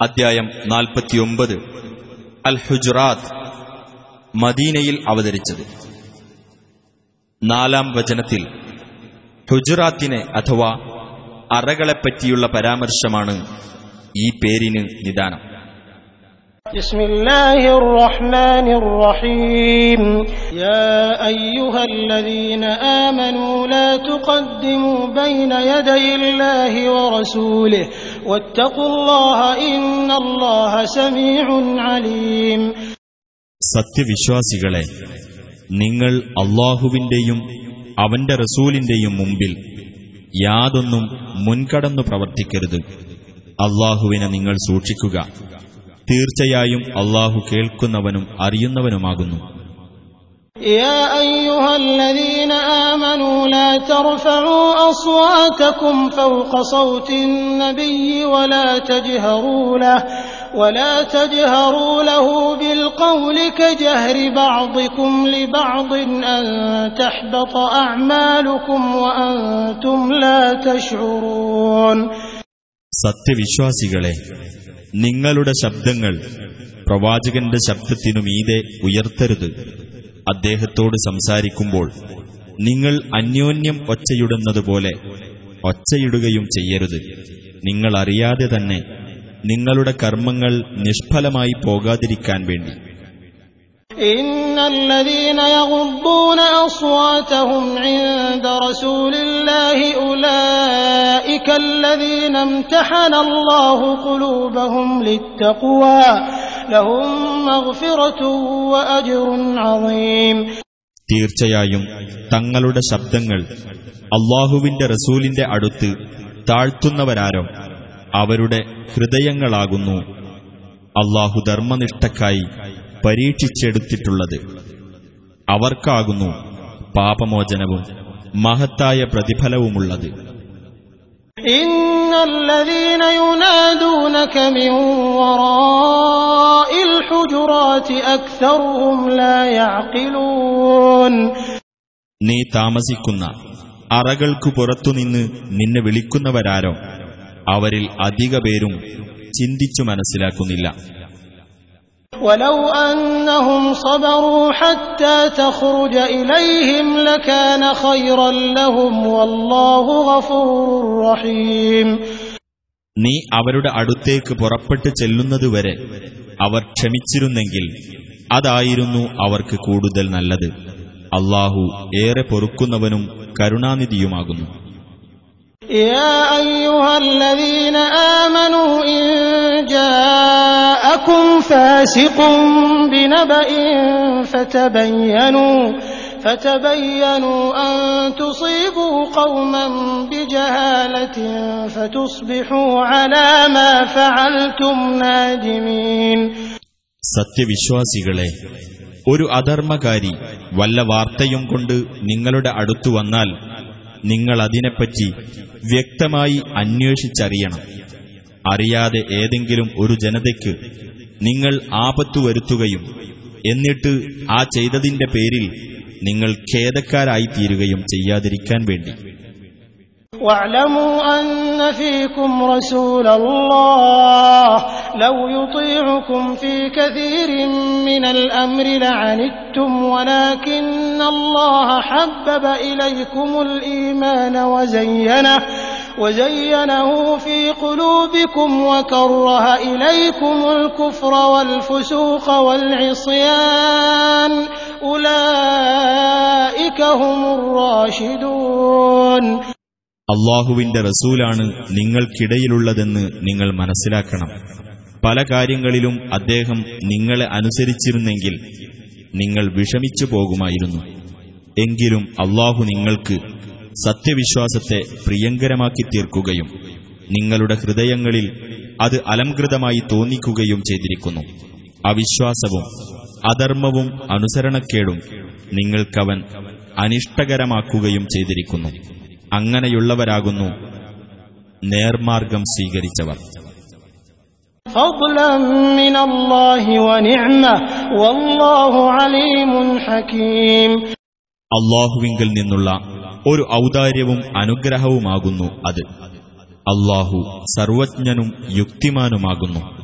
അധ്യായം നാൽപ്പത്തിയൊമ്പത്. അൽ ഹുജറാത്ത് മദീനയിൽ അവതരിച്ചത്. നാലാം വചനത്തിൽ ഹുജറാത്തിനെ അഥവാ അറകളെപ്പറ്റിയുള്ള പരാമർശമാണ് ഈ പേരിന് നിദാനം. بسم الله الرحمن الرحيم يا أيها الذين آمنوا لا تقدموا بين يدي الله ورسوله واتقوا الله إن الله سميع عليم സത്യവിശ്വാസികളെ നിങ്ങൾ അള്ളാഹുവിന്റെയും അവന്റെ റസൂലിന്റെയും മുമ്പിൽ യാതൊന്നും മുൻകടന്നു പ്രവർത്തിക്കരുത് അള്ളാഹുവിനെ നിങ്ങൾ സൂക്ഷിക്കുക തീർച്ചയായും അള്ളാഹു കേൾക്കുന്നവനും അറിയുന്നവനുമാകുന്നു يا أيها الذين آمنوا لا ترفعوا أصواتكم فوق صوت النبي ولا تجهروا له ولا تجهروا له بالقول كجهر بعضكم لبعض أن تحبط أعمالكم وأنتم لا تشعرون സത്യവിശ്വാസികളെ നിങ്ങളുടെ ശബ്ദങ്ങൾ പ്രവാചകന്റെ ശബ്ദത്തിനു മീതെ ഉയർത്തരുത്. അദ്ദേഹത്തോട് സംസാരിക്കുമ്പോൾ നിങ്ങൾ അന്യോന്യം ഒച്ചയിടുന്നതുപോലെ ഒച്ചയിടുകയും ചെയ്യരുത്. നിങ്ങൾ അറിയാതെ തന്നെ നിങ്ങളുടെ കർമ്മങ്ങൾ നിഷ്ഫലമായി പോകാതിരിക്കാൻ വേണ്ടി. إن الذين يغضون أصواتهم عند رسول الله أولئك الذين امتحن الله قلوبهم للتقوى لهم مغفرة وأجر عظيم തീർച്ചയായും തങ്ങളുടെ ശബ്ദങ്ങൾ അള്ളാഹുവിന്റെ റസൂലിന്റെ അടുത്ത് താഴ്ത്തുന്നവരാരോ അവരുടെ ഹൃദയങ്ങളാകുന്നു അള്ളാഹു ധർമ്മനിഷ്ഠക്കായി പരീക്ഷിച്ചെടുത്തിട്ടുള്ളത്. അവർക്കാകുന്നു പാപമോചനവും മഹത്തായ പ്രതിഫലവുമുള്ളത്. നീ താമസിക്കുന്ന അറകൾക്കു പുറത്തുനിന്ന് നിന്നെ വിളിക്കുന്നവരാരോ? അവരിൽ അധിക പേരും ചിന്തിച്ചു മനസ്സിലാക്കുന്നില്ല. ولو أنهم صبروا حتى تخرج إليهم لكان خيرا لهم والله غفور رحيم നീ അവരുടെ അടുത്തേക്ക് പുറപ്പെട്ടു ചെല്ലുന്നതുവരെ അവർ ക്ഷമിച്ചിരുന്നെങ്കിൽ അതായിരുന്നു അവർക്ക് കൂടുതൽ നല്ലത് അള്ളാഹു ഏറെ പൊറുക്കുന്നവനും കരുണാനിധിയുമാകുന്നു يا أيها الذين آمنوا إن جاءكم فاسق بنبأ فتبينوا فتبينوا أن تصيبوا قوما بجهالة فتصبحوا على ما فعلتم نادمين സത്യവിശ്വാസികളെ ഒരു അധർമ്മകാരി വല്ല വാർത്തയും കൊണ്ട് നിങ്ങളുടെ അടുത്തു വന്നാൽ നിങ്ങൾ അതിനെപ്പറ്റി വ്യക്തമായി അന്വേഷിച്ചറിയണം. അറിയാതെ ഏതെങ്കിലും ഒരു ജനതയ്ക്ക് നിങ്ങൾ ആപത്തു വരുത്തുകയും എന്നിട്ട് ആ ചെയ്തതിന്റെ പേരിൽ നിങ്ങൾ ഖേദക്കാരായിത്തീരുകയും ചെയ്യാതിരിക്കാൻ വേണ്ടി. واعلموا أن فيكم رسول الله. لو يطيعكم في كثير من الأمر لعنتم ولكن الله حبب إليكم الإيمان وزينه وزينه في قلوبكم وكره إليكم الكفر والفسوق والعصيان. أولئك هم الراشدون. അള്ളാഹുവിന്റെ റസൂലാണ് നിങ്ങൾക്കിടയിലുള്ളതെന്ന് നിങ്ങൾ മനസ്സിലാക്കണം. പല കാര്യങ്ങളിലും അദ്ദേഹം നിങ്ങളെ അനുസരിച്ചിരുന്നെങ്കിൽ നിങ്ങൾ വിഷമിച്ചു പോകുമായിരുന്നു. എങ്കിലും അള്ളാഹു നിങ്ങൾക്ക് സത്യവിശ്വാസത്തെ പ്രിയങ്കരമാക്കി തീർക്കുകയും നിങ്ങളുടെ ഹൃദയങ്ങളിൽ അത് അലംകൃതമായി തോന്നിക്കുകയും ചെയ്തിരിക്കുന്നു. അവിശ്വാസവും അധർമ്മവും അനുസരണക്കേടും നിങ്ങൾക്കവൻ അനിഷ്ടകരമാക്കുകയും ചെയ്തിരിക്കുന്നു. അങ്ങനെയുള്ളവരാകുന്നു. നേർമാർഗം സ്വീകരിച്ചവർ. അള്ളാഹുവിങ്കിൽ നിന്നുള്ള ഒരു ഔദാര്യവും അനുഗ്രഹവുമാകുന്നു അത്. അള്ളാഹു സർവജ്ഞനും യുക്തിമാനുമാകുന്നു.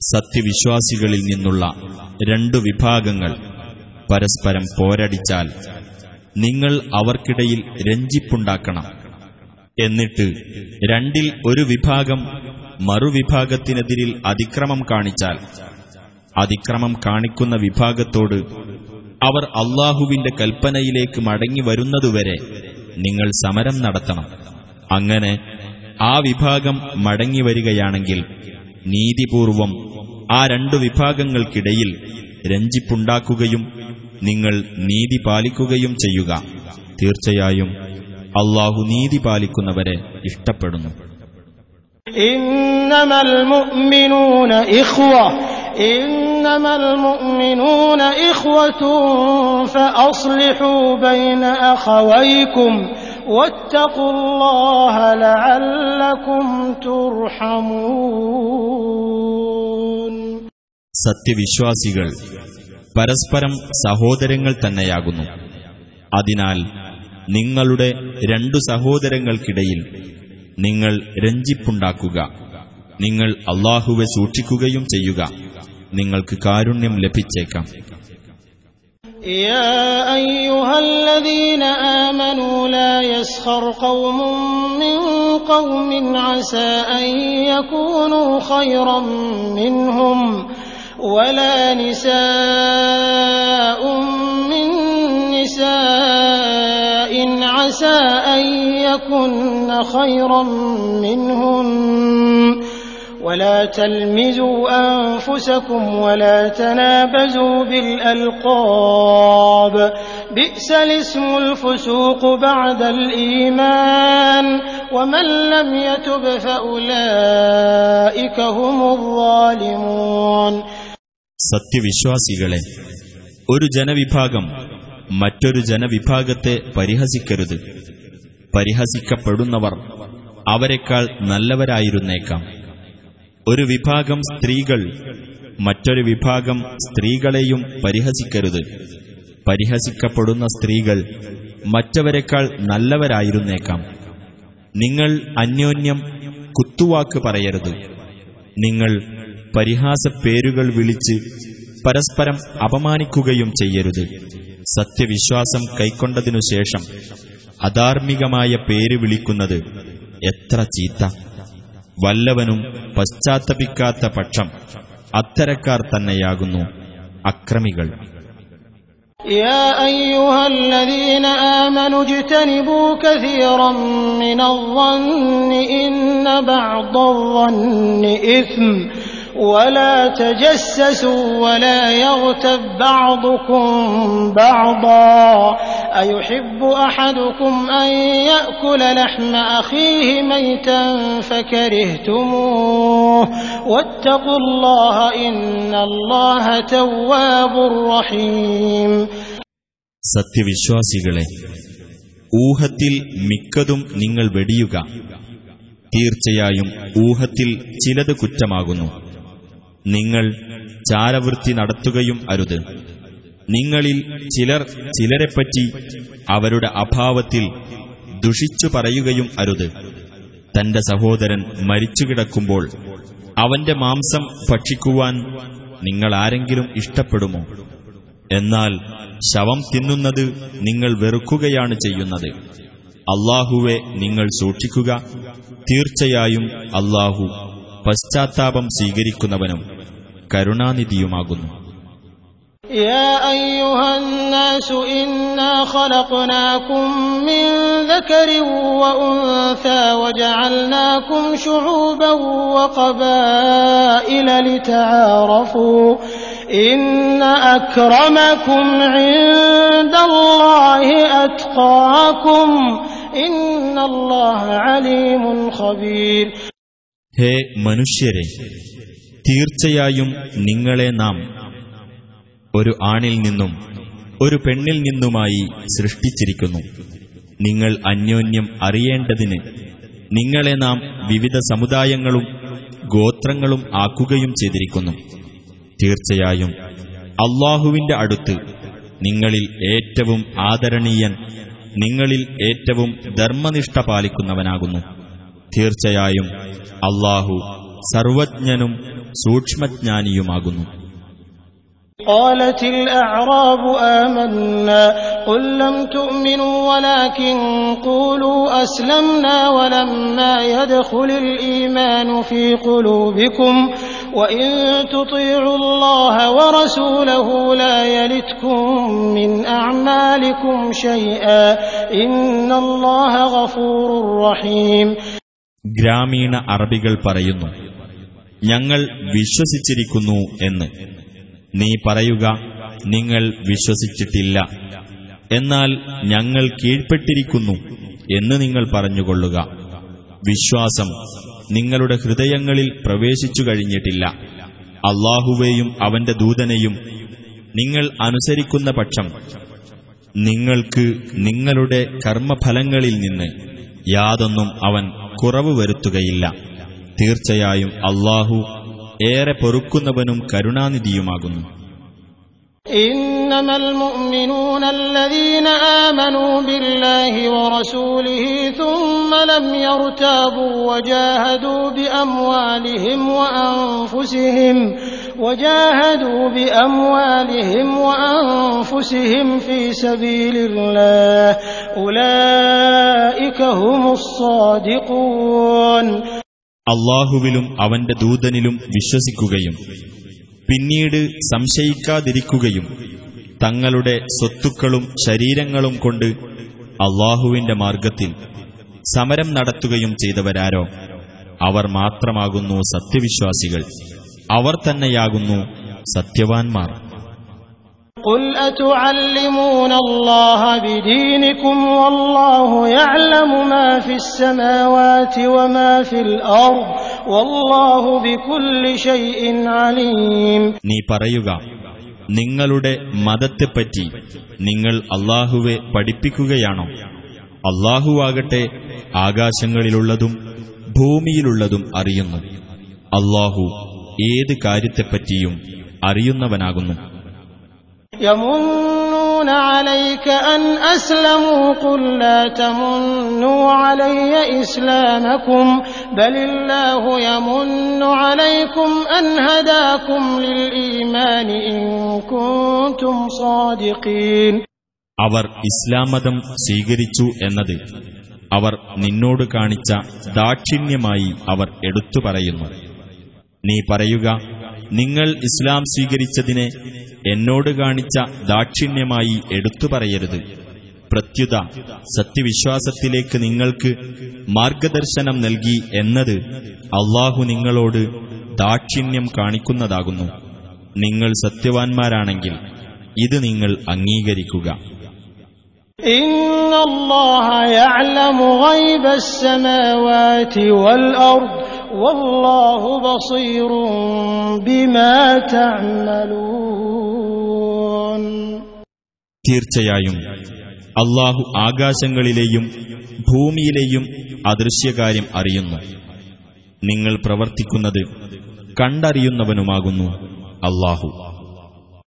സത്യവിശ്വാസികളിൽ നിന്നുള്ള രണ്ടു വിഭാഗങ്ങൾ പരസ്പരം പോരടിച്ചാൽ നിങ്ങൾ അവർക്കിടയിൽ രഞ്ജിപ്പുണ്ടാക്കണം. എന്നിട്ട് രണ്ടിൽ ഒരു വിഭാഗം മറുവിഭാഗത്തിനെതിരിൽ അതിക്രമം കാണിച്ചാൽ അതിക്രമം കാണിക്കുന്ന വിഭാഗത്തോട് അവർ അള്ളാഹുവിന്റെ കൽപ്പനയിലേക്ക് മടങ്ങി വരുന്നതുവരെ നിങ്ങൾ സമരം നടത്തണം. അങ്ങനെ ആ വിഭാഗം മടങ്ങി വരികയാണെങ്കിൽ നീതിപൂർവം ആ രണ്ടു വിഭാഗങ്ങൾക്കിടയിൽ രഞ്ജിപ്പുണ്ടാക്കുകയും നിങ്ങൾ നീതി പാലിക്കുകയും ചെയ്യുക തീർച്ചയായും അള്ളാഹു നീതി പാലിക്കുന്നവരെ ഇഷ്ടപ്പെടുന്നു إنما المؤمنون إخوة إنما المؤمنون إخوة فأصلحوا بين أخويكم സത്യവിശ്വാസികൾ പരസ്പരം സഹോദരങ്ങൾ തന്നെയാകുന്നു. അതിനാൽ നിങ്ങളുടെ രണ്ടു സഹോദരങ്ങൾക്കിടയിൽ നിങ്ങൾ രഞ്ജിപ്പുണ്ടാക്കുക. നിങ്ങൾ അള്ളാഹുവെ സൂക്ഷിക്കുകയും ചെയ്യുക. നിങ്ങൾക്ക് കാരുണ്യം ലഭിച്ചേക്കാം. يا أيها الذين آمنوا لا يسخر قوم من قوم عسى أن يكونوا خيرا منهم ولا نساء من نساء عسى أن يكن خيرا منهن. ولا تلمزوا أنفسكم ولا تنابزوا بالألقاب بئس الاسم الفسوق بعد الإيمان ومن لم يتب فأولئك هم الظالمون സത്യവിശ്വാസികളെ ഒരു ജനവിഭാഗം മറ്റൊരു ജനവിഭാഗത്തെ പരിഹസിക്കരുത് പരിഹസിക്കപ്പെടുന്നവർ അവരെക്കാൾ നല്ലവരായിരുന്നേക്കാം ഒരു വിഭാഗം സ്ത്രീകൾ മറ്റൊരു വിഭാഗം സ്ത്രീകളെയും പരിഹസിക്കരുത്. പരിഹസിക്കപ്പെടുന്ന സ്ത്രീകൾ മറ്റവരെക്കാൾ നല്ലവരായിരുന്നേക്കാം. നിങ്ങൾ അന്യോന്യം കുത്തുവാക്ക് പറയരുത്. നിങ്ങൾ പരിഹാസ പേരുകൾ വിളിച്ച് പരസ്പരം അപമാനിക്കുകയും ചെയ്യരുത്. സത്യവിശ്വാസം കൈക്കൊണ്ടതിനുശേഷം അധാർമികമായ പേര് വിളിക്കുന്നത് എത്ര ചീത്ത. വല്ലവനും പശ്ചാത്തപിക്കാത്ത പക്ഷം അത്തരക്കാർ തന്നെയാകുന്നു അക്രമികൾ يا أيها الذين آمنوا اجتنبوا كثيرا من الظن إن بعض الظن إثم ولا تجسسوا ولا يغتب بعضكم بعضا أيحب أحدكم أن يأكل لحم أخيه ميتا فكرهتموه واتقوا الله إن الله تواب رحيم സത്യവിശ്വാസികളെ ഊഹത്തിൽ മിക്കതും നിങ്ങൾ വെടിയുക തീർച്ചയായും ഊഹത്തിൽ ചിലത് കുറ്റമാകുന്നു നിങ്ങൾ ചാരവൃത്തി നടത്തുകയും അരുത്. നിങ്ങളിൽ ചിലർ ചിലരെപ്പറ്റി അവരുടെ അഭാവത്തിൽ ദുഷിച്ചു പറയുകയും അരുത്. തന്റെ സഹോദരൻ മരിച്ചുകിടക്കുമ്പോൾ അവന്റെ മാംസം ഭക്ഷിക്കുവാൻ നിങ്ങൾ ആരെങ്കിലും ഇഷ്ടപ്പെടുമോ? എന്നാൽ ശവം തിന്നുന്നത് നിങ്ങൾ വെറുക്കുകയാണ് ചെയ്യുന്നത്. അള്ളാഹുവെ നിങ്ങൾ സൂക്ഷിക്കുക. തീർച്ചയായും അള്ളാഹു പശ്ചാത്താപം സ്വീകരിക്കുന്നവനും കരുണാനിധിയുമാകുന്നു يا أيها الناس إنا خلقناكم من ذكر وأنثى وجعلناكم شعوبا وقبائل لتعارفوا إن أكرمكم عند الله أتقاكم إن الله عليم خبير ഹേ മനുഷ്യരെ തീർച്ചയായും നിങ്ങളെ നാം ഒരു ആണിൽ നിന്നും ഒരു പെണ്ണിൽ നിന്നുമായി സൃഷ്ടിച്ചിരിക്കുന്നു. നിങ്ങൾ അന്യോന്യം അറിയേണ്ടതിന് നിങ്ങളെ നാം വിവിധ സമുദായങ്ങളും ഗോത്രങ്ങളും ആക്കുകയും ചെയ്തിരിക്കുന്നു. തീർച്ചയായും അള്ളാഹുവിന്റെ അടുത്ത് നിങ്ങളിൽ ഏറ്റവും ആദരണീയൻ നിങ്ങളിൽ ഏറ്റവും ധർമ്മനിഷ്ഠ പാലിക്കുന്നവനാകുന്നു. തീർച്ചയായും അള്ളാഹു സർവജ്ഞനും സൂക്ഷ്മജ്ഞാനിയുമാകുന്നു قالت الأعراب آمنا قل لم تؤمنوا ولكن قولوا أسلمنا ولما يدخل الإيمان في قلوبكم وإن تطيعوا الله ورسوله لا يلتكم من أعمالكم شيئا إن الله غفور رحيم ഗ്രാമീണ അറബികൾ പറയുന്നു ഞങ്ങൾ വിശ്വസിച്ചിരിക്കുന്നു എന്ന്. നീ പറയുക നിങ്ങൾ വിശ്വസിച്ചിട്ടില്ല. എന്നാൽ ഞങ്ങൾ കീഴ്പ്പെട്ടിരിക്കുന്നു എന്ന് നിങ്ങൾ പറഞ്ഞുകൊള്ളുക. വിശ്വാസം നിങ്ങളുടെ ഹൃദയങ്ങളിൽ പ്രവേശിച്ചു കഴിഞ്ഞിട്ടില്ല. അള്ളാഹുവേയും അവന്റെ ദൂതനെയും നിങ്ങൾ അനുസരിക്കുന്ന പക്ഷം നിങ്ങൾക്ക് നിങ്ങളുടെ കർമ്മഫലങ്ങളിൽ നിന്ന് യാതൊന്നും അവൻ കുറവ് വരുത്തുകയില്ല തീർച്ചയായും അള്ളാഹു ഏറെ പൊറുക്കുന്നവനും കരുണാനിധിയുമാകുന്നു إنما المؤمنون الذين آمنوا بالله ورسوله ثم لم يرتابوا وجاهدوا بأموالهم وأنفسهم وجاهدوا بأموالهم وأنفسهم في سبيل الله أولئك هم الصادقون അള്ളാഹുവിലും അവന്റെ ദൂതനിലും വിശ്വസിക്കുകയും പിന്നീട് സംശയിക്കാതിരിക്കുകയും തങ്ങളുടെ സ്വത്തുക്കളും ശരീരങ്ങളും കൊണ്ട് അള്ളാഹുവിന്റെ മാർഗത്തിൽ സമരം നടത്തുകയും ചെയ്തവരാരോ അവർ മാത്രമാകുന്നു സത്യവിശ്വാസികൾ അവർ തന്നെയാകുന്നു സത്യവാൻമാർ قل أتعلمون الله بدينكم والله يعلم ما في السماوات وما في الأرض والله بكل شيء عليم നീ പറയുക നിങ്ങളുടെ മതത്തെപ്പറ്റി നിങ്ങൾ അള്ളാഹുവെ പഠിപ്പിക്കുകയാണോ അള്ളാഹുവാകട്ടെ ആകാശങ്ങളിലുള്ളതും ഭൂമിയിലുള്ളതും അറിയുന്നു അള്ളാഹു ഏത് കാര്യത്തെപ്പറ്റിയും അറിയുന്നവനാകുന്നു يمنون عليك أن أسلموا قل لا تمنوا علي إسلامكم بل الله يمن عليكم أن هداكم للإيمان إن كنتم صادقين അവർ ഇസ്ലാം മതം സ്വീകരിച്ചു എന്നത് അവർ നിന്നോട് കാണിച്ച ദാക്ഷിണ്യമായി അവർ എടുത്തു പറയുന്നു നീ പറയുക നിങ്ങൾ ഇസ്ലാം സ്വീകരിച്ചതിനെ എന്നോട് കാണിച്ച ദാക്ഷിണ്യമായി എടുത്തു പറയരുത്. പ്രത്യുത സത്യവിശ്വാസത്തിലേക്ക് നിങ്ങൾക്ക് മാർഗദർശനം നൽകി എന്നത് അള്ളാഹു നിങ്ങളോട് ദാക്ഷിണ്യം കാണിക്കുന്നതാകുന്നു. നിങ്ങൾ സത്യവാൻമാരാണെങ്കിൽ ഇത് നിങ്ങൾ അംഗീകരിക്കുക. ഇന്നല്ലാഹ യഅലമു ഗൈബസ് സമാവാതി വൽ അർദ് തീർച്ചയായും അള്ളാഹു ആകാശങ്ങളിലെയും ഭൂമിയിലെയും അദൃശ്യകാര്യം അറിയുന്നു. നിങ്ങൾ പ്രവർത്തിക്കുന്നത് കണ്ടറിയുന്നവനുമാകുന്നു അള്ളാഹു